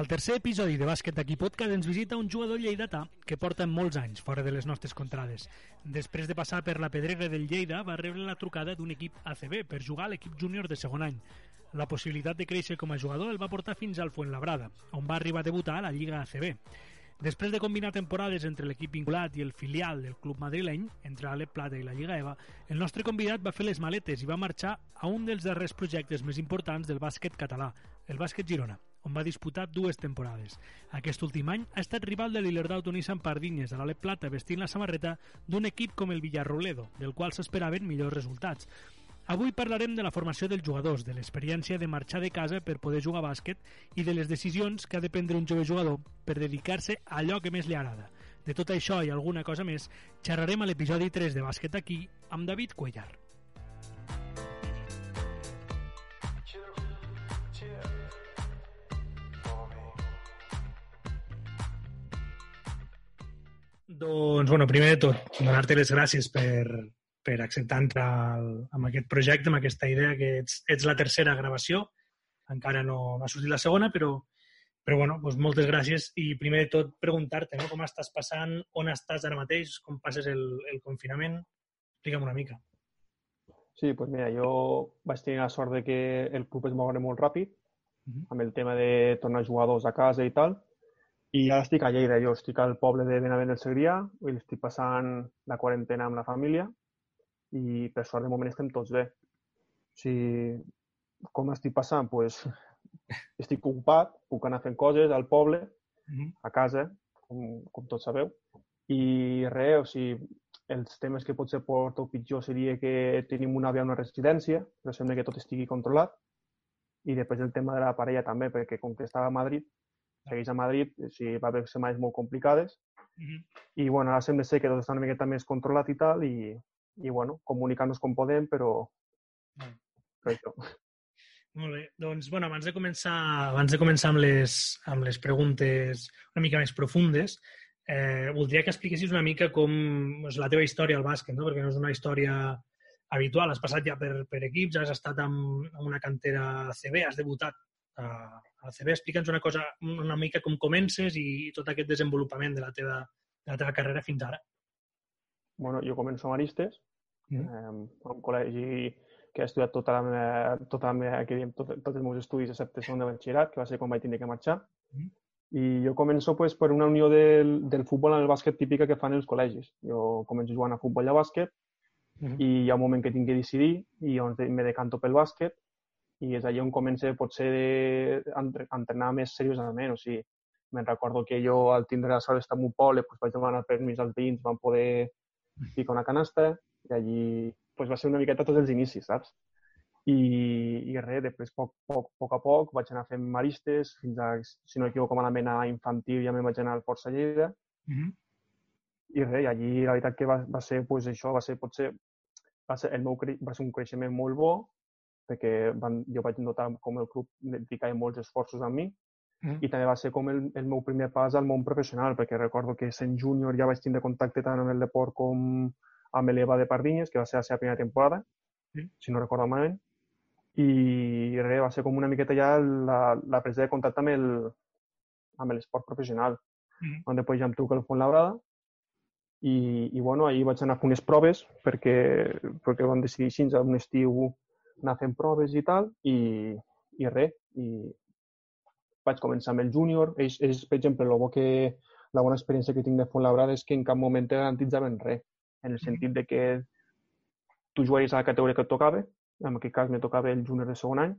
Al tercer episodi de Bàsquet aquí podcast ens visita un jugador lleidatà que porta molts anys fora de les nostres contrades. Després de passar per la pedrera del Lleida, va rebre la trucada d'un equip ACB per jugar a l'equip júnior de segon any. La possibilitat de créixer com a jugador el va portar fins al Fuenlabrada, on va arribar a debutar a la Lliga ACB. Després de combinar temporades entre l'equip vinculat i el filial del club madrileny, entre l'Alep Plata i la Lliga EVA, el nostre convidat va fer les maletes i va marxar a un dels darrers projectes més importants del bàsquet català, el bàsquet Girona on va disputar dues temporades. Aquest últim any ha estat rival de l'Ilerdau Tunissan Pardinyes a l'Alep Plata vestint la samarreta d'un equip com el Villarroledo, del qual s'esperaven millors resultats. Avui parlarem de la formació dels jugadors, de l'experiència de marxar de casa per poder jugar a bàsquet i de les decisions que ha de prendre un jove jugador per dedicar-se a allò que més li agrada. De tot això i alguna cosa més, xerrarem a l'episodi 3 de Bàsquet aquí amb David Cuellar. Doncs, bueno, primer de tot, donar-te les gràcies per, per acceptar entrar al, amb aquest projecte, amb aquesta idea que ets, ets la tercera gravació. Encara no, no ha sortit la segona, però, però bueno, doncs moltes gràcies. I primer de tot preguntar-te no? com estàs passant, on estàs ara mateix, com passes el, el confinament. Explica'm una mica. Sí, doncs mira, jo vaig tenir la sort de que el club es moure molt ràpid, -huh. amb el tema de tornar jugadors a casa i tal, i ara estic a Lleida, jo estic al poble de Benavent del Segrià, i estic passant la quarantena amb la família i per sort de moment estem tots bé. O sigui, com estic passant? pues, estic ocupat, puc anar fent coses al poble, -huh. a casa, com, com tots sabeu, i res, o sigui, els temes que potser porto pitjor seria que tenim una via a una residència, però sembla que tot estigui controlat, i després el tema de la parella també, perquè com que estava a Madrid, segueix a Madrid, o sigui, va haver setmanes molt complicades. Uh -huh. I, bueno, ara sembla ser que tot està una miqueta més controlat i tal, i, i bueno, comunicant-nos com podem, però... Uh -huh. però això. Molt bé. Doncs, bueno, abans de començar, abans de començar amb les, amb les preguntes una mica més profundes, eh, voldria que expliquessis una mica com és la teva història al bàsquet, no? perquè no és una història habitual. Has passat ja per, per equips, has estat en, en una cantera CB, has debutat a, a CB. Explica'ns una cosa, una mica com comences i tot aquest desenvolupament de la teva, de la teva carrera fins ara. Bueno, jo començo a Maristes, mm. eh, un col·legi que he estudiat tota la meva, tota la meva, que diem, tot, tots els meus estudis excepte segon de batxillerat, que va ser quan vaig tenir que marxar. Mm. I jo començo pues, per una unió del, del futbol amb el bàsquet típica que fan els col·legis. Jo començo jugant a futbol i a bàsquet mm. i hi ha un moment que tinc que decidir i on me decanto pel bàsquet i és allà on comença potser a entrenar més seriosament. O sigui, me'n recordo que jo al tindre la sort d'estar en un poble pues, vaig demanar permís als veïns, van poder ficar una canasta i allí pues, va ser una miqueta tots els inicis, saps? I, i res, després, poc, poc, poc a poc, vaig anar fent maristes, fins a, si no m'equivoco malament, a infantil ja me'n vaig anar al Força Lleida. Mm -hmm. I res, allí la veritat que va, va ser pues, això, va ser potser va ser, el meu, va ser un creixement molt bo, perquè van, jo vaig notar com el club dedicava molts esforços a mi mm. i també va ser com el, el meu primer pas al món professional, perquè recordo que sent júnior ja vaig tindre contacte tant amb el deport com amb l'EVA de Pardinyes, que va ser la seva primera temporada, mm. si no recordo malament, i res, va ser com una miqueta ja la, la presa de contacte amb el amb l'esport professional, mm. on després ja em truca el Labrada i, i bueno, ahir vaig anar a fer unes proves perquè, perquè vam decidir així, un estiu anar fent proves i tal, i, i res. I vaig començar amb el júnior. És, és, per exemple, el bo que la bona experiència que tinc de Labrada és que en cap moment te garantitzaven res, en el sentit de que tu jugaries a la categoria que et tocava, en aquest cas me tocava el júnior de segon any,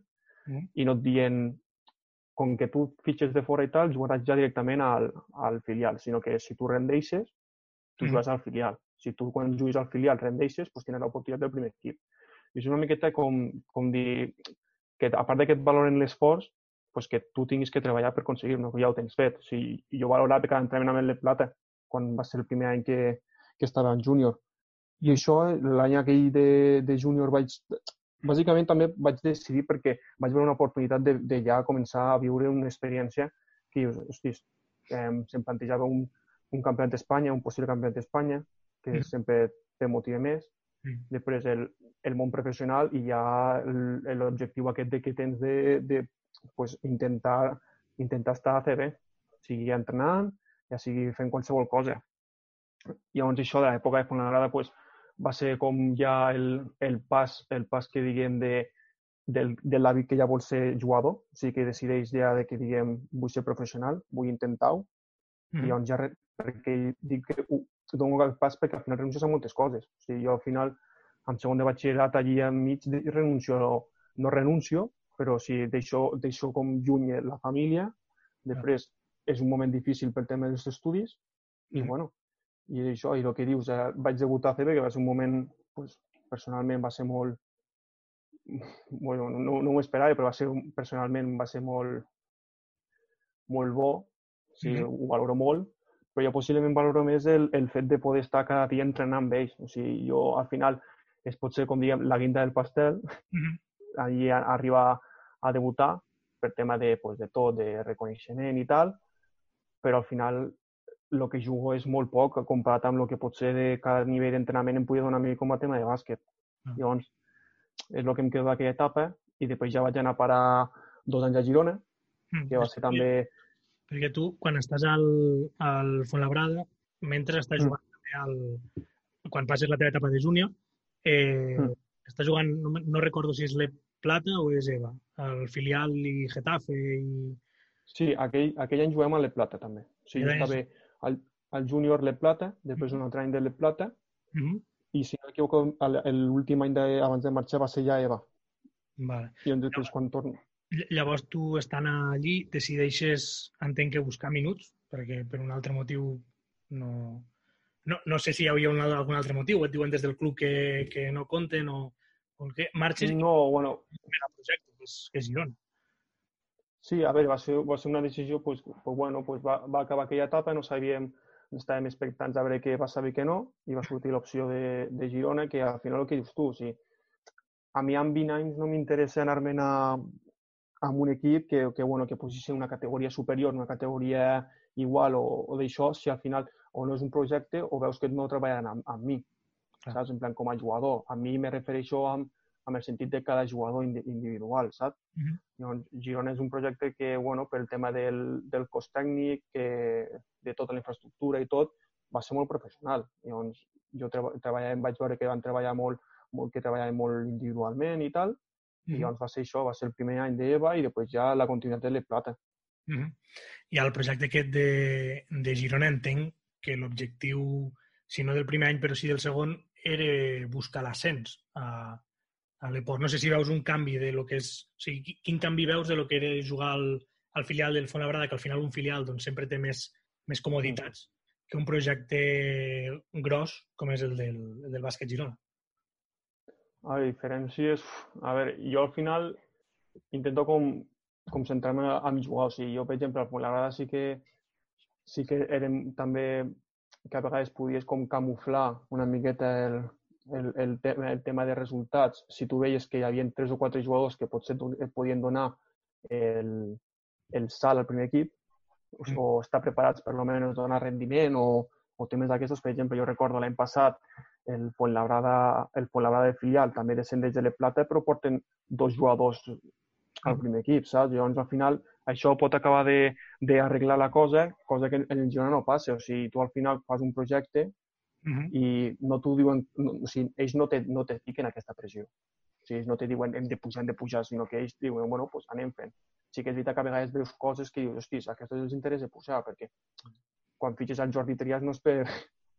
mm. i no et dient com que tu fitxes de fora i tal, jugaràs ja directament al, al filial, sinó que si tu rendeixes, tu mm. jugues al filial. Si tu quan juguis al filial rendeixes, doncs tindràs l'oportunitat del primer equip. És una miqueta com, com dir que a part de que et valoren l'esforç, pues que tu tinguis que treballar per aconseguir-ho, que ja ho tens fet. O sigui, jo valorat cada entrenament amb el Plata, quan va ser el primer any que, que estava en júnior. I això, l'any aquell de, de júnior vaig... Bàsicament també vaig decidir perquè vaig veure una oportunitat de, de ja començar a viure una experiència que, hosti, eh, se'm plantejava un, un campionat d'Espanya, un possible campionat d'Espanya, que mm. sempre te motiva més. Mm. Després el, el món professional i ja l'objectiu aquest de que tens de, de pues, intentar intentar estar a CB, sigui entrenant, ja sigui fent qualsevol cosa. Llavors això de l'època de Fonagrada pues, va ser com ja el, el, pas, el pas que diguem de, del, de l'hàbit que ja vol ser jugador, o sigui que decideix ja de que diguem vull ser professional, vull intentar-ho, mm. i llavors ja perquè dic que dono el pas perquè al final renuncies a moltes coses. O sigui, jo al final en segon de batxillerat allí enmig renuncio, no, no renuncio, però si deixo, deixo com lluny la família, després és un moment difícil pel tema dels estudis, i mm. bueno, i això, i el que dius, eh, vaig debutar a CB, que va ser un moment, pues, personalment va ser molt, bueno, no, no m'ho esperava, però va ser, personalment va ser molt, molt bo, sí, mm -hmm. ho valoro molt, però jo possiblement valoro més el, el fet de poder estar cada dia entrenant amb ells. O sigui, jo al final és potser, com diguem, la guinda del pastel, mm -hmm. allí a, a arribar a debutar per tema de, pues, de tot, de reconeixement i tal, però al final el que jugo és molt poc comparat amb el que potser de cada nivell d'entrenament em podia donar a mi com a tema de bàsquet. Mm. Llavors, és el que em quedo d'aquella etapa i després ja vaig anar a parar dos anys a Girona, mm. que va ser també... Perquè tu, quan estàs al, al Fontlabrada, mentre estàs mm. jugant també al... quan passes la teva etapa de júnior, Eh, mm. Està jugant, no, no recordo si és l'E Plata o és EVA, el filial i Getafe i... Sí, aquell, aquell any juguem a l'E Plata també. O sigui, jo estava al, al júnior l'E Plata, després un altre any de l'E Plata, mm -hmm. i si no m'equivoco, l'últim any de, abans de marxar va ser ja EVA. Vale. I després quan torno... Llavors tu, estant allí, decideixes, entenc que buscar minuts, perquè per un altre motiu no, no, no sé si hi havia un, algun altre motiu, et diuen des del club que, que no compten o, o que marxes no, bueno... el projecte, que és, que és Girona. Sí, a veure, va ser, va ser una decisió, pues, pues, bueno, pues va, va acabar aquella etapa, no sabíem, estàvem expectants a veure què va saber que no, i va sortir l'opció de, de Girona, que al final el que dius tu, o sigui, a mi amb 20 anys no m'interessa anar-me'n a, a un equip que, que, bueno, que posici una categoria superior, una categoria igual o, o d'això, si al final o no és un projecte o veus que no treballen amb, amb mi, ah. saps? En plan, com a jugador. A mi me refereixo amb, amb el sentit de cada jugador individual, saps? Uh -huh. Llavors, Girona és un projecte que, bueno, pel tema del, del cost tècnic, que, de tota la infraestructura i tot, va ser molt professional. Llavors, jo treba, treballava, vaig veure que van treballar molt, molt que treballaven molt individualment i tal, uh -huh. i llavors va ser això, va ser el primer any d'EVA i després ja la continuïtat de l'E Plata. Uh -huh. I el projecte aquest de, de Girona entenc que l'objectiu, si no del primer any, però sí del segon, era buscar l'ascens a, a l'Eport. No sé si veus un canvi de lo que és... O sigui, quin canvi veus de lo que era jugar al, al filial del Fonabrada, que al final un filial doncs, sempre té més, més comoditats que un projecte gros com és el del, el del bàsquet Girona. A diferències... A veure, jo al final intento com, com centrar-me en jugar. O sigui, jo, per exemple, al Fonabrada sí que sí que érem també que a vegades podies com camuflar una miqueta el, el, el, tema, el tema de resultats. Si tu veies que hi havia tres o quatre jugadors que potser et podien donar el, el salt al primer equip, o, mm. o estar preparats per almenys donar rendiment o, o temes d'aquestos. Per exemple, jo recordo l'any passat el Fuenlabrada, el Fuenlabrada de filial també descendeix de la Plata, però porten dos jugadors al mm. primer equip, saps? Llavors, al final, això pot acabar d'arreglar la cosa, cosa que en el Girona no passa. O sigui, tu al final fas un projecte uh -huh. i no t'ho diuen, no, o sigui, ells no te, no te fiquen aquesta pressió. O sigui, ells no te diuen hem de pujar, hem de pujar, sinó que ells diuen, bueno, pues anem fent. Sí que és veritat que a vegades veus coses que dius, hosti, a aquests els interessa pujar, perquè quan fitxes al Jordi Trias no és per,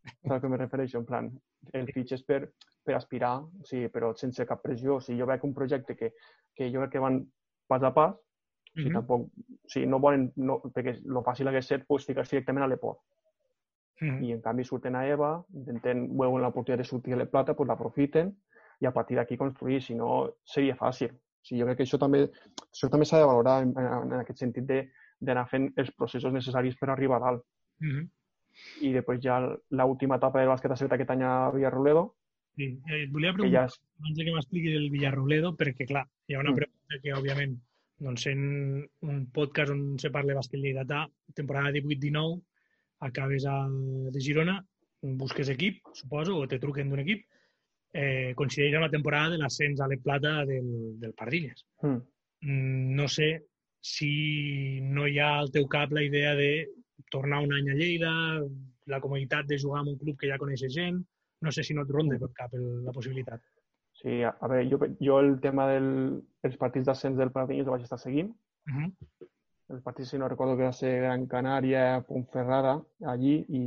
saps què me refereixo? En plan, el fitxes per, per aspirar, o sigui, però sense cap pressió. O sigui, jo veig un projecte que, que jo crec que van pas a pas o sigui, mm -hmm. tampoc, o sigui, no volen, no, perquè el fàcil hagués set pues, ficar-se directament a l'EPO. Mm -hmm. I en canvi surten a EVA, intenten, veuen l'oportunitat de sortir a la plata, pues l'aprofiten i a partir d'aquí construir, si no seria fàcil. O sigui, jo crec que això també això també s'ha de valorar en, en, en aquest sentit d'anar fent els processos necessaris per arribar a dalt. Mm -hmm. I després ja l'última etapa del bàsquet ha sigut aquest any a Villarroledo. Sí, eh, et volia preguntar, ja és... abans que m'expliquis el Villarroledo, perquè, clar, hi ha una mm. pregunta que, òbviament, doncs en un podcast on se parla bàsquet lleidatà, temporada 18-19, acabes a, de Girona, busques equip, suposo, o te truquen d'un equip, eh, considera una temporada de l'ascens a la plata del, del Pardilles. Mm. mm. No sé si no hi ha al teu cap la idea de tornar un any a Lleida, la comoditat de jugar en un club que ja coneixes gent, no sé si no et ronda per cap el, la possibilitat. Sí, a, a veure, jo, jo el tema dels del, partits d'ascens del Pratanyes el vaig estar seguint. Uh -huh. El partit, si no recordo, que va ser Gran Canària, Pontferrada, allí, i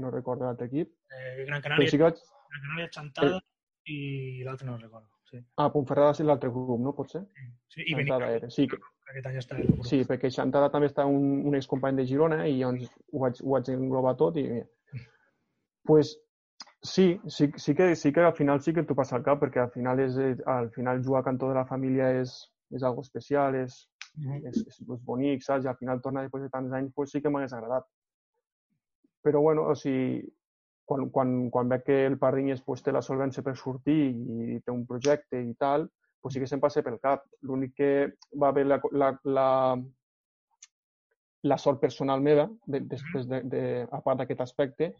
no recordo l'altre equip. Eh, Gran Canària, sí que vaig... Gran Canària, Chantada, eh, i l'altre no recordo. Sí. Ah, Pontferrada és l'altre grup, no? Pot ser? Sí, sí i Xantada era. Sí, que... aquest any està Sí, perquè Xantada també està un, un excompany de Girona i llavors ho vaig, ho vaig englobar tot i... Mm. pues, sí, sí, sí, que, sí que al final sí que t'ho passa al cap perquè al final, és, al final jugar a cantó de la família és, és algo especial, és, mm. és, és, és bonic, saps? I al final tornar després de tants anys pues sí que m'hagués agradat. Però bueno, o sigui, quan, quan, quan veig que el Pardinyes pues, té la solvència per sortir i té un projecte i tal, pues sí que se'm passa pel cap. L'únic que va haver la, la, la, la sort personal meva, de, després de, de, a part d'aquest aspecte,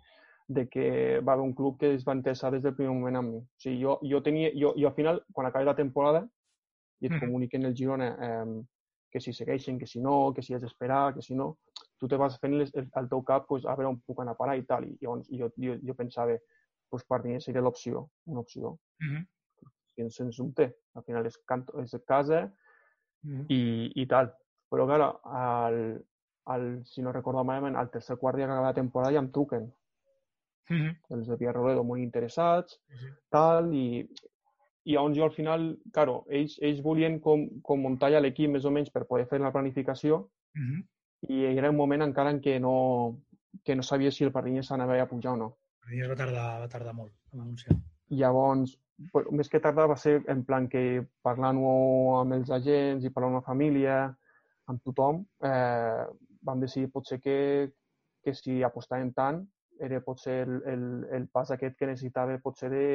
de que va haver un club que es va interessar des del primer moment amb mi. O sigui, jo, jo, tenia, jo, jo al final, quan acabi la temporada, i et comuniquen el Girona eh, que si segueixen, que si no, que si has d'esperar, que si no, tu te vas fent les, el, teu cap pues, a veure on puc anar a parar i tal. I llavors jo, jo, jo pensava, pues, per mi seria l'opció, una opció. Mm -hmm. Sens, sens dubte. Al final és, canto, és casa mm i, i tal. Però, clar, al, al, si no recordo malament, al tercer quart dia que acaba la temporada ja em truquen. Mm -hmm. Els de Villarroledo molt interessats, mm -hmm. tal, i, i llavors jo al final, claro, ells, ells volien com, com muntar ja l'equip més o menys per poder fer la planificació mm -hmm i era un moment encara en què no, que no sabia si el Pardinyes s'anava a pujar o no. El Pardinyes va tardar, va tardar molt en anunciar. Llavors, més que tardar va ser en plan que parlant-ho amb els agents i parlant amb la família, amb tothom, eh, vam decidir potser que, que si apostàvem tant era potser el, el, el pas aquest que necessitava potser de,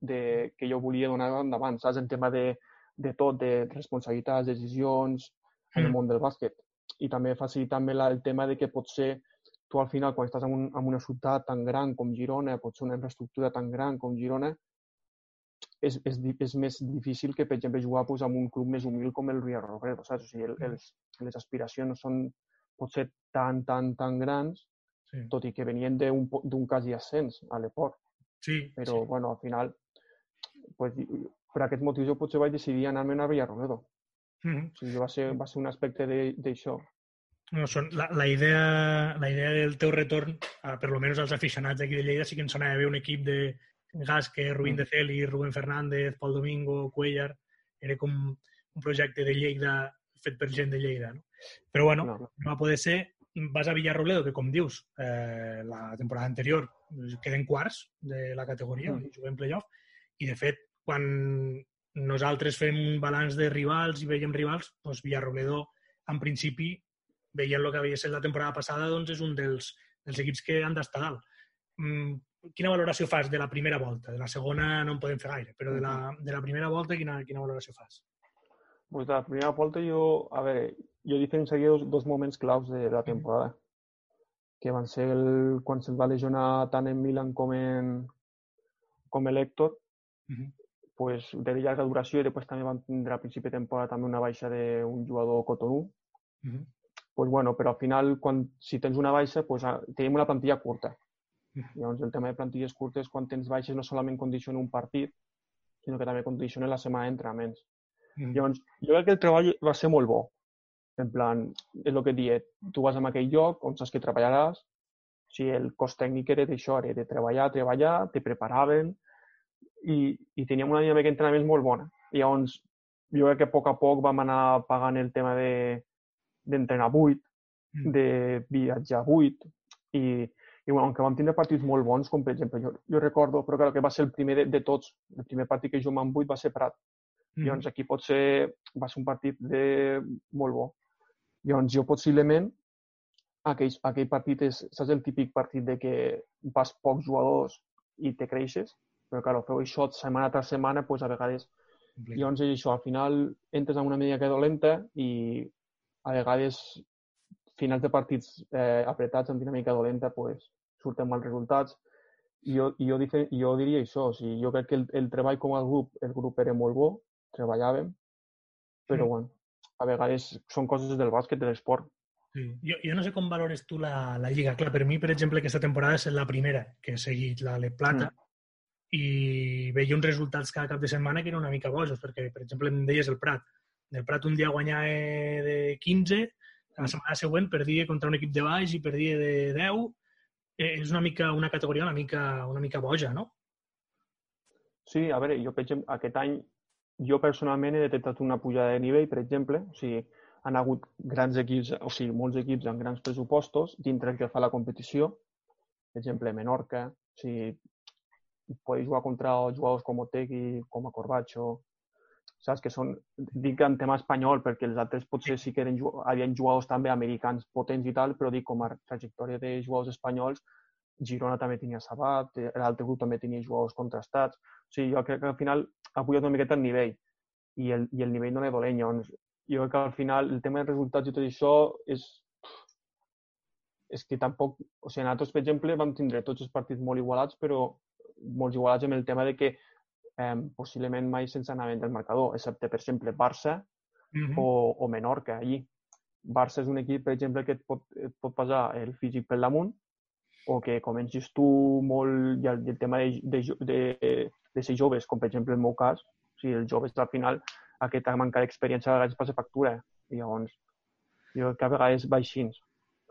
de que jo volia donar endavant, saps? En tema de, de tot, de responsabilitats, decisions, en el mm. món del bàsquet. I també facilita també el tema de que potser tu al final, quan estàs en, un, en una ciutat tan gran com Girona, potser una infraestructura tan gran com Girona, és, és, és més difícil que, per exemple, jugar pues, amb un club més humil com el Ria Robredo, saps? O sigui, el, mm. els, les aspiracions són potser tan, tan, tan grans, sí. tot i que venien d'un quasi ascens a l'Eport. Sí, Però, sí. bueno, al final, pues, per aquest motiu jo potser vaig decidir anar-me'n a Villarrobledo. Mm -hmm. o sigui, va, ser, va ser un aspecte d'això. No, són, la, la, idea, la idea del teu retorn, a, per lo menos als aficionats d'aquí de Lleida, sí que ens sonava bé un equip de Gasque, Rubín mm. de Celi, Rubén Fernández, Pol Domingo, Cuellar... Era com un projecte de Lleida fet per gent de Lleida. No? Però bueno, no, no. no va poder ser. Vas a Villarrobledo, que com dius, eh, la temporada anterior queden quarts de la categoria, mm. juguem playoff, i de fet, quan nosaltres fem un balanç de rivals i veiem rivals, doncs Villarrobledo, en principi, veient el que havia estat la temporada passada, doncs és un dels, dels equips que han d'estar dalt. Mm, quina valoració fas de la primera volta? De la segona no en podem fer gaire, però de la, de la primera volta quina, quina valoració fas? Pues de la primera volta jo, a veure, jo diferenciaria dos, dos moments claus de la temporada, que van ser el, quan se'ls va lesionar tant en Milan com en, com l'Hèctor, uh -huh pues, de llarga duració i després també van tindre a principi de temporada també una baixa d'un jugador Cotonou. Mm -hmm. Pues, bueno, però al final, quan, si tens una baixa, pues, tenim una plantilla curta. Llavors, el tema de plantilles curtes, quan tens baixes, no solament condiciona un partit, sinó que també condiciona la setmana d'entrenaments. Mm. Llavors, jo crec que el treball va ser molt bo. En plan, és el que et diet, tu vas a aquell lloc on saps que treballaràs, o sigui, el cos tècnic era d'això, era de treballar, treballar, te preparaven, i, i teníem una dinàmica d'entrenaments molt bona. Llavors, jo crec que a poc a poc vam anar pagant el tema d'entrenar de, buit, mm. de viatjar buit, i, i bueno, aunque vam tindre partits molt bons, com per exemple, jo, jo recordo, però clar, que va ser el primer de, de tots, el primer partit que jo m'han buit va ser Prat. Mm. Llavors aquí pot ser, va ser un partit de molt bo. Llavors jo possiblement aquell, aquell partit és, saps el típic partit de que vas pocs jugadors i te creixes? Però, clar, feu això setmana tras setmana, doncs a vegades... Complicat. Llavors és això, al final entres en una media que dolenta i a vegades finals de partits eh, apretats amb dinàmica dolenta pues, surten mals resultats. I jo, i jo, dic, jo diria això, o sigui, jo crec que el, el treball com a grup, el grup era molt bo, treballàvem, però mm. bueno, a vegades són coses del bàsquet, de l'esport. Sí. Jo, jo no sé com valores tu la, la Lliga. Clar, per mi, per exemple, aquesta temporada és la primera que he seguit la Le Plata mm. i veia uns resultats cada cap de setmana que eren una mica bojos, perquè, per exemple, em deies el Prat. El Prat un dia guanyava de 15, la mm. setmana següent perdia contra un equip de baix i perdia de 10. Eh, és una mica una categoria una mica, una mica boja, no? Sí, a veure, jo, per exemple, aquest any jo personalment he detectat una pujada de nivell, per exemple, o sigui, han hagut grans equips, o sigui, molts equips amb grans pressupostos dintre el que fa la competició. Per exemple, Menorca, o sigui, podeu jugar contra jugadors com Otegi, com a Corbacho, saps? Que són, dic en tema espanyol, perquè els altres potser sí que eren, havien jugadors també americans potents i tal, però dic com a trajectòria de jugadors espanyols, Girona també tenia Sabat, l'altre grup també tenia jugadors contrastats. O sigui, jo crec que al final ha pujat una miqueta el nivell i el, i el nivell no és dolent. Llavors, jo crec que al final el tema de resultats i tot això és, és que tampoc... O sigui, nosaltres, per exemple, vam tindre tots els partits molt igualats, però molt igualats amb el tema de que eh, possiblement mai sense anar del marcador, excepte, per exemple, Barça uh -huh. o, o Menorca, allí. Barça és un equip, per exemple, que et pot, et pot passar el físic per damunt o que comencis tu molt i el, i el tema de, de, de, de ser joves, com per exemple el meu cas, o sigui, els joves al final aquesta manca d'experiència a vegades passa factura. I llavors, jo que a vegades va així.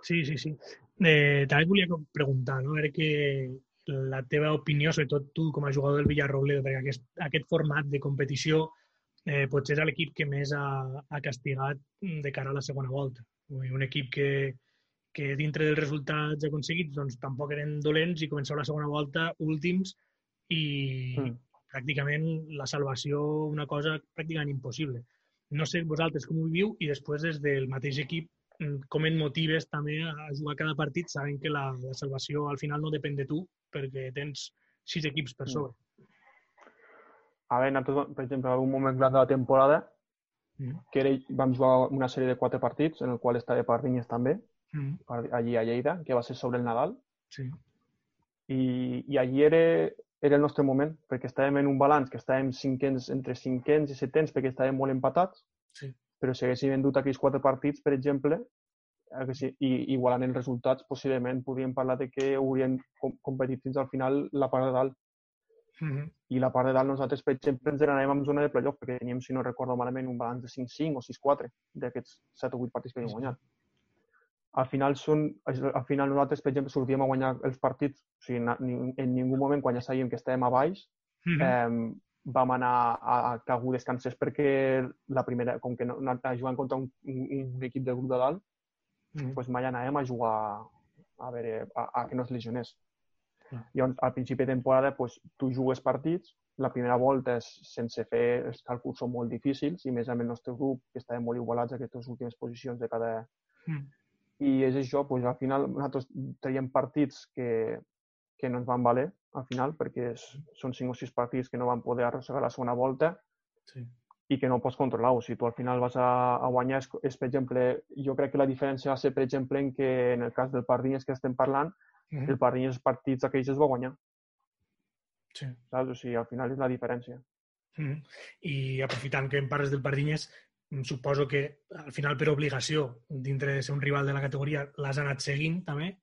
Sí, sí, sí. Eh, també volia preguntar, no? A veure que la teva opinió, sobretot tu com a jugador del Villarrobledo, perquè aquest, aquest format de competició eh, potser és l'equip que més ha, ha castigat de cara a la segona volta. Un equip que, que dintre dels resultats aconseguits doncs, tampoc eren dolents i començava la segona volta últims i, mm pràcticament la salvació una cosa pràcticament impossible. No sé vosaltres com ho viviu i després des del mateix equip mm, com et motives també a jugar cada partit sabent que la, la salvació al final no depèn de tu perquè tens sis equips per sobre. A veure, nosaltres, per exemple, en un moment gran de la temporada mm. que era, vam jugar una sèrie de quatre partits en el qual estava Pardinyes també, mm. allí a Lleida, que va ser sobre el Nadal. Sí. I, i allí era, era el nostre moment, perquè estàvem en un balanç que estàvem cinquens, entre cinquens i setens perquè estàvem molt empatats, sí. però si haguéssim vendut aquells quatre partits, per exemple, eh, i igualant els resultats, possiblement podríem parlar de que haurien competit fins al final la part de dalt. Mm -hmm. I la part de dalt nosaltres, per exemple, ens n'anàvem en zona de playoff, perquè teníem, si no recordo malament, un balanç de 5-5 o 6-4 d'aquests 7 o 8 partits que havíem guanyat al final, són, al final nosaltres, per exemple, sortíem a guanyar els partits, o sigui, en ningú moment, quan ja sabíem que estàvem a baix, mm -hmm. eh, vam anar a, a que algú descansés perquè la primera, com que no, no jugant contra un, un, un equip del grup de dalt, -hmm. pues mai anàvem a jugar a veure, a, a que no es lesionés. Mm. Llavors, al principi de temporada, pues, tu jugues partits, la primera volta és sense fer, els càlculs són molt difícils i més amb el nostre grup, que estàvem molt igualats a aquestes últimes posicions de cada, mm i és això, doncs, al final nosaltres traiem partits que, que no ens van valer, al final, perquè és, són cinc o sis partits que no van poder arrossegar la segona volta sí. I que no pots controlar. O sigui, tu al final vas a, a guanyar, és, és, per exemple, jo crec que la diferència va ser, per exemple, en que en el cas del Pardines que estem parlant, mm -hmm. el Pardines els partits aquells es va guanyar. Sí. Saps? O sigui, al final és la diferència. Mm -hmm. I aprofitant que em parles del Pardines, Mm, suposo que al final per obligació, dintre de ser un rival de la categoria, l'has anat seguint també.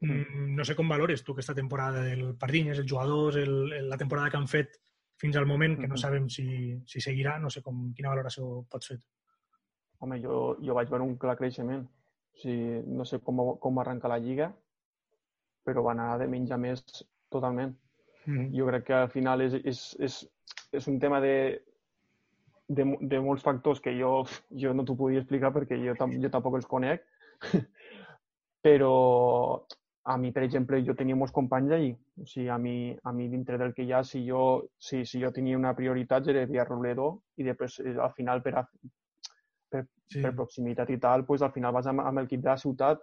Mm. mm. No sé com valores tu aquesta temporada del Pardinyes, els jugadors, el, la temporada que han fet fins al moment, que no sabem si, si seguirà, no sé com, quina valoració pots fer. Home, jo, jo vaig veure un clar creixement. O sigui, no sé com, com arrenca la Lliga, però va anar de menys a més totalment. Mm. Jo crec que al final és, és, és, és un tema de, de, de molts factors que jo, jo no t'ho podia explicar perquè jo, jo tampoc els conec, però a mi, per exemple, jo tenia molts companys allí. O sigui, a mi, a mi dintre del que hi ha, si jo, si, si jo tenia una prioritat era via Robledo i després eh, al final per, a, per, sí. per proximitat i tal, pues, al final vas amb, amb l'equip de la ciutat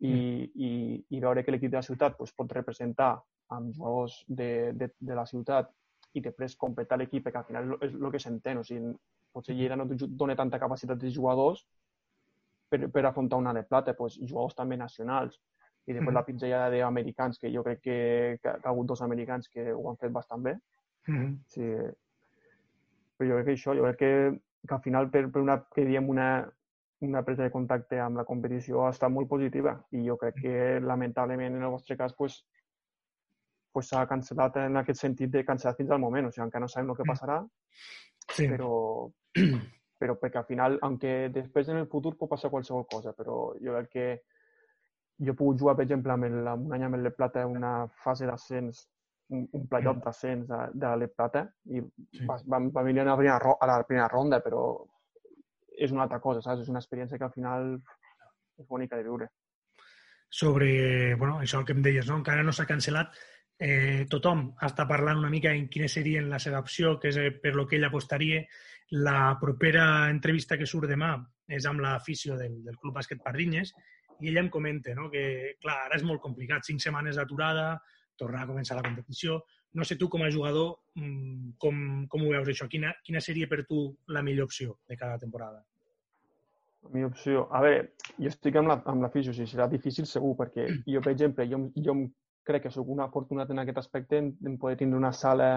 i, mm. i, i veure que l'equip de la ciutat pues, pot representar amb jugadors de, de, de la ciutat i després completar l'equip, perquè al final és el que s'entén. O sigui, potser Lleida no dona tanta capacitat de jugadors per, per afrontar una de plata, pues, jugadors també nacionals. I després mm -hmm. la pizzella d'americans, que jo crec que, que, que ha hagut dos americans que ho han fet bastant bé. Mm -hmm. sí. Però jo crec que això, jo crec que que al final per, per una, que diem una, una presa de contacte amb la competició ha estat molt positiva i jo crec que lamentablement en el vostre cas pues, pues s'ha cancel·lat en aquest sentit de cancel·lar fins al moment, o sigui, encara no sabem el que mm. passarà, sí. però, però perquè al final, aunque després en el futur pot passar qualsevol cosa, però jo crec que jo he pogut jugar, per exemple, amb, el, amb un any amb el Plata una fase d'ascens, un, un playoff mm. d'ascens de, de l'E Plata i sí. va, va, va venir a la, primera, a la primera ronda, però és una altra cosa, saps? És una experiència que al final és bonica de viure. Sobre, bueno, això que em deies, no? encara no s'ha cancel·lat, eh, tothom està parlant una mica en quina seria la seva opció, que és eh, per lo que ell apostaria. La propera entrevista que surt demà és amb l'afició del, del Club Bàsquet Pardinyes i ella em comenta no? que, clar, ara és molt complicat, cinc setmanes d'aturada, tornar a començar la competició. No sé tu, com a jugador, mm, com, com ho veus, això? Quina, quina seria per tu la millor opció de cada temporada? La millor opció... A veure, jo estic amb la, amb la fisio, o sigui, serà difícil segur, perquè jo, per exemple, jo, jo crec que sóc un afortunat en aquest aspecte en, en poder tindre una sala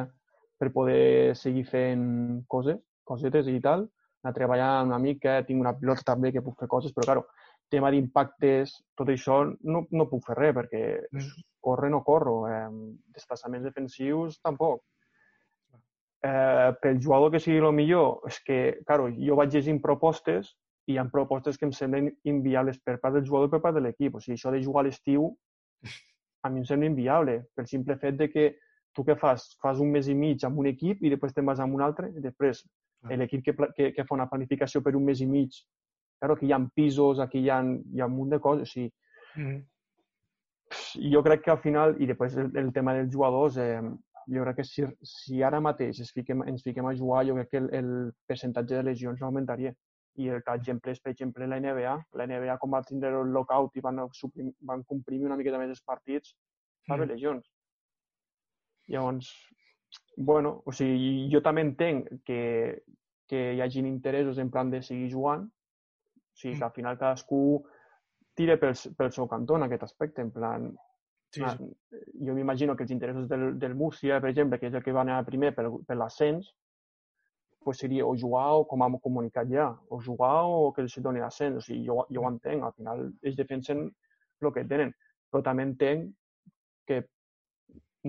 per poder seguir fent coses, cosetes i tal, anar treballant una mica, tinc una pilota també que puc fer coses, però, claro, tema d'impactes, tot això no, no puc fer res perquè mm. corre no corro, eh, desplaçaments defensius tampoc. Eh, pel jugador que sigui el millor, és que, claro, jo vaig llegint propostes i hi ha propostes que em semblen inviables per part del jugador i per part de l'equip. O sigui, això de jugar a l'estiu a mi em sembla inviable, pel simple fet de que tu què fas? Fas un mes i mig amb un equip i després te'n vas amb un altre, i després l'equip que, que, que fa una planificació per un mes i mig claro, aquí hi ha pisos, aquí hi ha, hi ha un munt de coses, o sigui, mm. jo crec que al final, i després el, el tema dels jugadors, eh, jo crec que si, si ara mateix ens fiquem, ens fiquem a jugar, jo crec que el, el percentatge de lesions no augmentaria. I el cas exemple és, per exemple, la NBA. La NBA, com va tindre el lockout i van, suprim, van comprimir una miqueta més els partits, va haver mm. lesions. Llavors, bueno, o sigui, jo també entenc que, que hi hagin interessos en plan de seguir jugant, sigui, que al final cadascú tira pel, pel seu cantó en aquest aspecte, en plan... Sí. Ah, jo m'imagino que els interessos del, del Múrcia, per exemple, que és el que va anar primer per, per l'ascens, pues seria o jugar o com hem comunicat ja, o jugar o que els doni l'ascens. O sigui, jo, jo ho entenc, al final ells defensen el que tenen, però també entenc que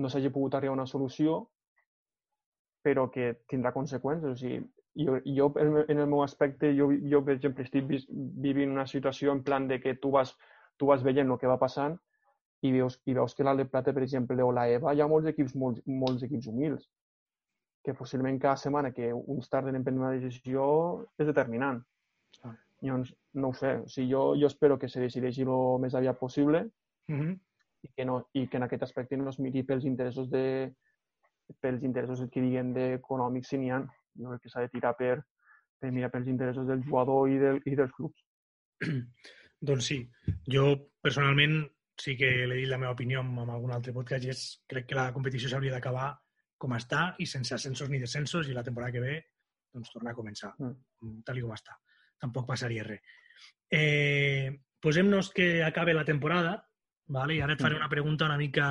no s'hagi pogut arribar a una solució però que tindrà conseqüències. O sigui, jo, jo en el meu aspecte, jo, jo per exemple, estic vivint una situació en plan de que tu vas, tu vas veient el que va passant i veus, i veus que l'Alt Plata, per exemple, o la EVA, hi ha molts equips, molts, molts equips humils, que possiblement cada setmana que uns tarden en prendre una decisió és determinant. Ah. Llavors, no ho sé, o sigui, jo, jo espero que se decideixi el més aviat possible mm -hmm. i, que no, i que en aquest aspecte no es miri pels interessos de pels interessos que diguen d'econòmics si n'hi ha jo crec que s'ha de tirar per, per mirar pels interessos del jugador i, del, i dels clubs. doncs sí, jo personalment sí que l'he dit la meva opinió en, en algun altre podcast i és, crec que la competició s'hauria d'acabar com està i sense ascensos ni descensos i la temporada que ve doncs tornar a començar mm. tal com està. Tampoc passaria res. Eh, Posem-nos que acabe la temporada vale? i ara et faré mm. una pregunta una mica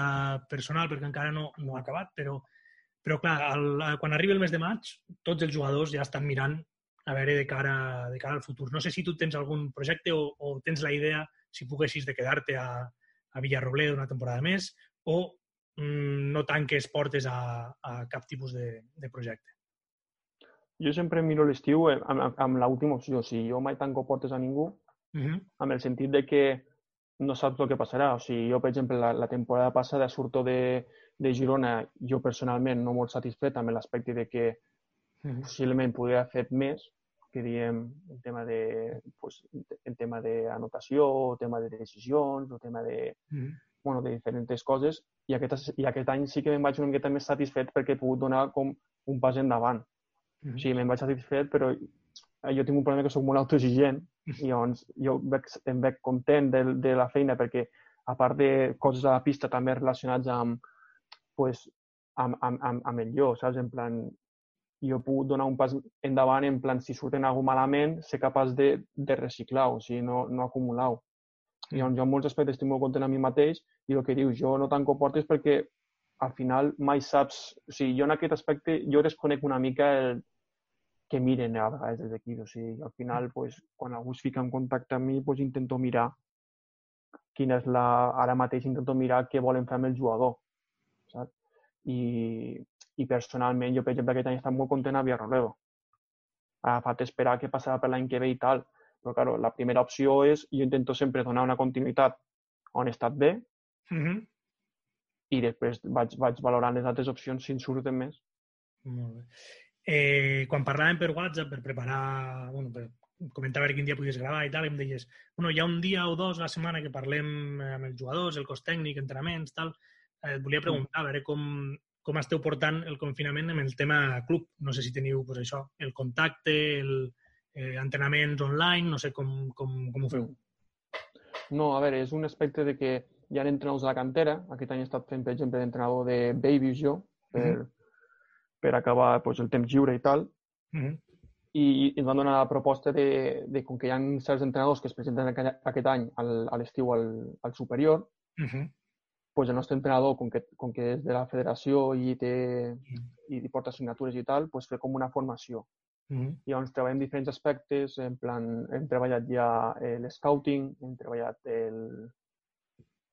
personal perquè encara no, no ha acabat, però però, clar, el, quan arribi el mes de maig, tots els jugadors ja estan mirant a veure de cara, de cara al futur. No sé si tu tens algun projecte o, o tens la idea, si poguessis, de quedar-te a, a Villarrobledo una temporada més o mm, no tanques portes a, a cap tipus de, de projecte. Jo sempre miro l'estiu amb, amb l'última opció. O sigui, jo mai tanco portes a ningú, uh -huh. amb el sentit de que no saps el que passarà. O sigui, jo, per exemple, la, la temporada passada surto de, de Girona, jo personalment no molt satisfet amb l'aspecte de que possiblement podria haver fet més, que diem el tema de pues, el tema d'anotació, el tema de decisions, el tema de, mm. bueno, de diferents coses, i aquest, i aquest any sí que me'n vaig una miqueta més satisfet perquè he pogut donar com un pas endavant. Mm. O sigui, me'n vaig satisfet, però jo tinc un problema que sóc molt autoexigent i llavors jo veig, em veig content de, de la feina perquè a part de coses a la pista també relacionats amb, pues, amb, amb, amb, amb el jo, saps? En plan, jo puc donar un pas endavant en plan, si surten alguna malament, ser capaç de, de reciclar-ho, o sigui, no, no acumular-ho. I llavors, jo en molts aspectes estic molt content amb mi mateix i el que dius, jo no tanco portes perquè al final mai saps... O sigui, jo en aquest aspecte, jo desconec una mica el, que miren a vegades des d'aquí. O sigui, al final, pues, quan algú es fica en contacte amb mi, pues, intento mirar quina és la... Ara mateix intento mirar què volen fer amb el jugador? I, i personalment, jo, per exemple, aquest any he estat molt content a Villarroledo. Ha agafat esperar què passarà per l'any que ve i tal. Però, claro, la primera opció és, jo intento sempre donar una continuïtat on he estat bé Mm -hmm. i després vaig, vaig valorant les altres opcions si en surten més. Molt bé. Eh, quan parlàvem per WhatsApp per preparar, bueno, per comentar a veure quin dia podies gravar i tal, em deies, bueno, hi ha un dia o dos a la setmana que parlem amb els jugadors, el cos tècnic, entrenaments, tal. Eh, et volia preguntar, a veure com, com esteu portant el confinament amb el tema club. No sé si teniu, pues, això, el contacte, el, eh, entrenaments online, no sé com, com, com ho feu. No, a veure, és un aspecte de que hi ha entrenadors de la cantera. Aquest any he estat fent, per exemple, d'entrenador de babies jo, per, Mhm. per acabar pues, el temps lliure i tal. Mm -hmm. I, ens van donar la proposta de, de com que hi ha certs entrenadors que es presenten aqu- aquest any al, a l'estiu al, al superior, Mm -hmm. Pues el nostre entrenador, com que, com que és de la federació i, té, i porta assignatures i tal, pues fer com una formació. Mm -hmm. Llavors treballem diferents aspectes, en plan, hem treballat ja eh, l'scouting, hem treballat el,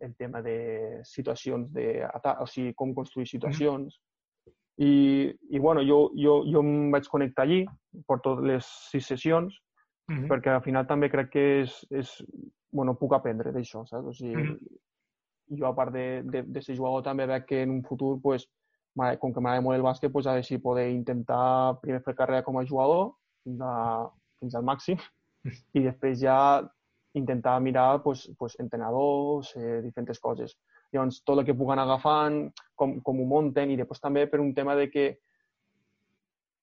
el tema de situacions de o sigui, com construir situacions. I, i bueno, jo, jo, jo em vaig connectar allí, porto les sis sessions, Mm -hmm. perquè al final també crec que és, és bueno, puc aprendre d'això, saps? O sigui, Mhm. Jo a part de, de, de ser jugador també veig que en un futur, pues, com que m'agrada molt el bàsquet, pues, a veure si poder intentar primer fer carrera com a jugador fins, a, fins al màxim i després ja intentar mirar pues, pues, entrenadors, eh, diferents coses. Llavors, tot el que puguen agafant, com, com ho munten i després també per un tema de que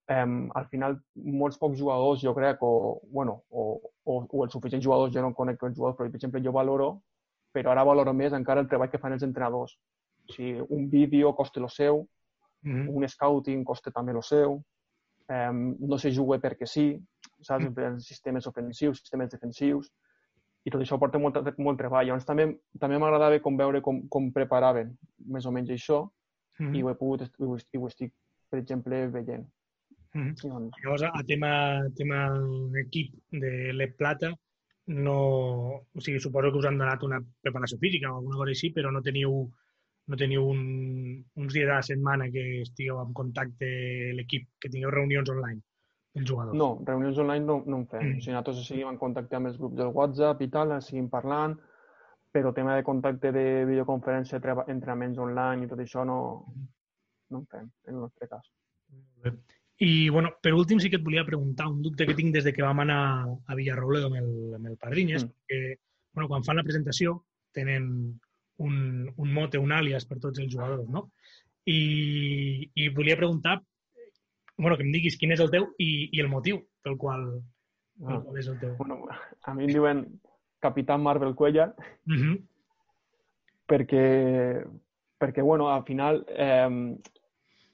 eh, al final molts pocs jugadors, jo crec, o, bueno, o, o, o els suficients jugadors, jo no conec els jugadors, però per exemple jo valoro, però ara valoro més encara el treball que fan els entrenadors. O sigui, un vídeo costa el seu, Mm -hmm. un scouting costa també el seu, eh, no se juga perquè sí, saps? Mm. En sistemes ofensius, sistemes defensius, i tot això porta molt, molt treball. Llavors també, també m'agradava com veure com, com preparaven més o menys això Mm i -hmm. ho he pogut, i ho, i ho estic, per exemple, veient. Mm -hmm. I, Llavors, a tema, tema equip de l'Ep Plata, no... O sigui, suposo que us han donat una preparació física o alguna cosa així, però no teniu, no teniu un, uns dies a la setmana que estigueu en contacte l'equip, que tingueu reunions online els jugadors. no, reunions online no, no en fem. Mm. O sigui, nosaltres seguim en contacte amb els grups del WhatsApp i tal, seguim parlant, però tema de contacte de videoconferència, entrenaments online i tot això no, no en fem, en el nostre cas. I, bueno, per últim sí que et volia preguntar un dubte que tinc des de que vam anar a Villarrobledo amb el, amb el Padrinyes, Mm. mm. que, bueno, quan fan la presentació tenen un, un mote, un àlies per tots els jugadors, no? I, i volia preguntar, bueno, que em diguis quin és el teu i, i el motiu pel qual, pel Ah. qual és el teu. Bueno, a mi em diuen Capitán Marvel Cuellar Uh -huh. perquè, perquè bueno, al final eh,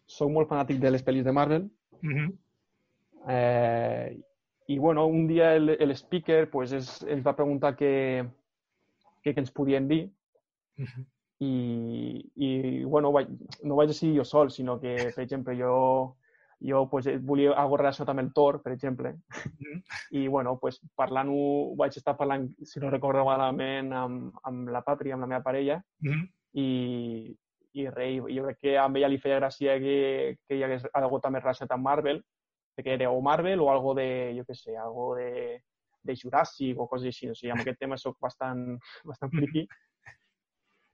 soc molt fanàtic de les pel·lis de Marvel Uh -huh. eh, i bueno, un dia el, el speaker pues, es, ens va preguntar què, què, què ens podien dir Uh -huh. i, i bueno, vaig, no vaig decidir jo sol, sinó que, per exemple, jo, jo pues, volia algo relacionat amb el Thor, per exemple, Mhm. i bueno, pues, parlant-ho, vaig estar parlant, si no recordo malament, amb, amb la Pàtria, amb la meva parella, Uh -huh. i, i rei, jo crec que a ella li feia gràcia que, que hi hagués algo també relacionat amb Marvel, perquè era o Marvel o algo de, jo què sé, algo de, de Jurassic o coses així. O sigui, amb aquest tema sóc bastant, bastant friki.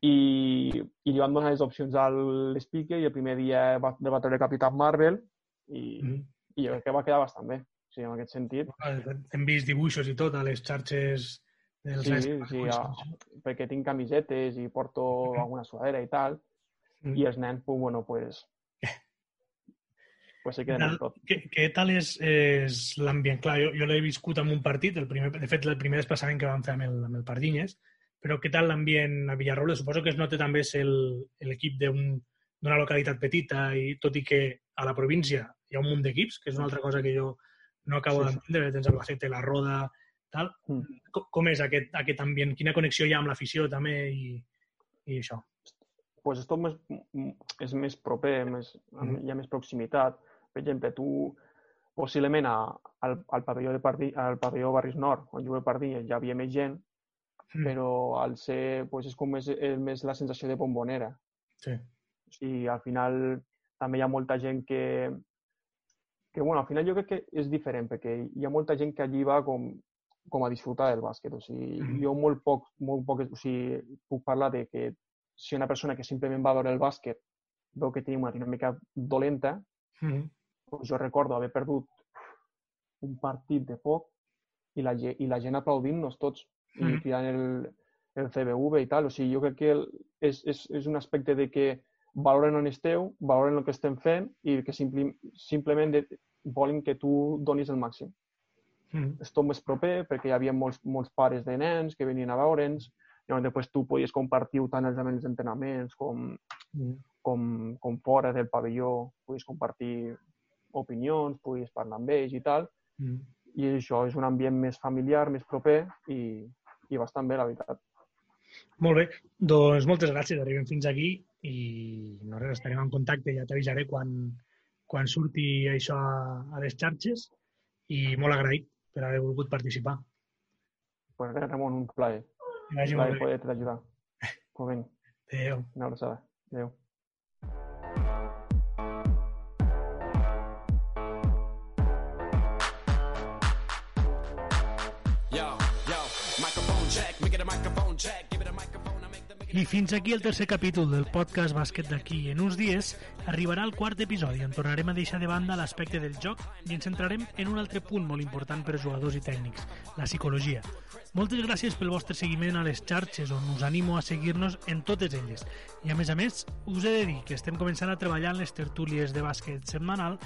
I, i li van donar les opcions a l'speaker i el primer dia va, va treure Capitán Marvel i, -huh. i jo crec que va quedar bastant bé. O sigui, en aquest sentit, Hem vist dibuixos i tot a les xarxes dels Sí, sí, petits, a- perquè tinc camisetes i porto alguna sudadera i tal, Mm. i els nens, pues, bueno, pues, pues se queden amb tot. Què, què tal és, és l'ambient? Clar, jo, jo l'he viscut en un partit, el primer, de fet, el primer desplaçament que vam fer amb el, amb el Pardinyes, però què tal l'ambient a Villarroble? Suposo que es nota també ser el- l'equip d'un- d'una localitat petita i tot i que a la província hi ha un munt d'equips, que és una altra cosa que jo no acabo Sí, sí. d'entendre, tens el Bacete, la Roda, tal. Mm. Com, com és aquest, aquest ambient? Quina connexió hi ha amb l'afició també i, i això? Pues és tot més, és més proper, més, Mhm. hi ha més proximitat. Per exemple, tu possiblement a, al, al, pavelló de Pardí, al pavelló Barris Nord, on jugo a Pardí, ja havia més gent, mm. però al ser, pues, és com més, és més la sensació de bombonera. Sí. O sigui, al final també hi ha molta gent que, que bueno, al final jo crec que és diferent, perquè hi ha molta gent que allí va com, com a disfrutar del bàsquet. O sigui, mm. jo molt poc, molt poc, o sigui, puc parlar de que si una persona que simplement va veure el bàsquet veu que tenim una dinàmica dolenta, mm jo recordo haver perdut un partit de poc i la, i la gent aplaudint-nos tots mm -hmm. i tirant el, el CBV i tal. O sigui, jo crec que el, és, és, és un aspecte de que valoren on esteu, valoren el que estem fent i que simpli, simplement de, volen que tu donis el màxim. Mm. És tot més proper perquè hi havia molts, molts pares de nens que venien a veure'ns llavors després tu podies compartir tant els, els entrenaments com, mm. com, com fora del pavelló, podies compartir opinions, puguis parlar amb ells i tal. Mm. I això és un ambient més familiar, més proper i, i bastant bé, la veritat. Molt bé, doncs moltes gràcies, arribem fins aquí i no res, estarem en contacte, ja t'avisaré quan, quan surti això a, a les xarxes i molt agraït per haver volgut participar. Pues res, Ramon, un plaer. Un plaer poder t'ajudar. Molt bé. Adéu. Una abraçada. Adéu. I fins aquí el tercer capítol del podcast Bàsquet d'aquí. En uns dies arribarà el quart episodi on tornarem a deixar de banda l'aspecte del joc i ens centrarem en un altre punt molt important per a jugadors i tècnics, la psicologia. Moltes gràcies pel vostre seguiment a les xarxes, on us animo a seguir-nos en totes elles. I a més a més, us he de dir que estem començant a treballar en les tertúlies de bàsquet setmanal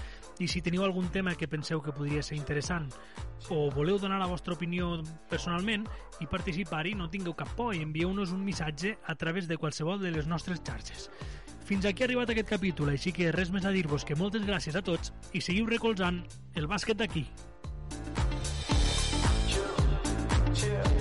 i si teniu algun tema que penseu que podria ser interessant o voleu donar la vostra opinió personalment i participar-hi, no tingueu cap por i envieu-nos un missatge a través de qualsevol de les nostres xarxes. Fins aquí ha arribat aquest capítol, així que res més a dir-vos que moltes gràcies a tots i seguiu recolzant el bàsquet d'aquí. Chill, chill.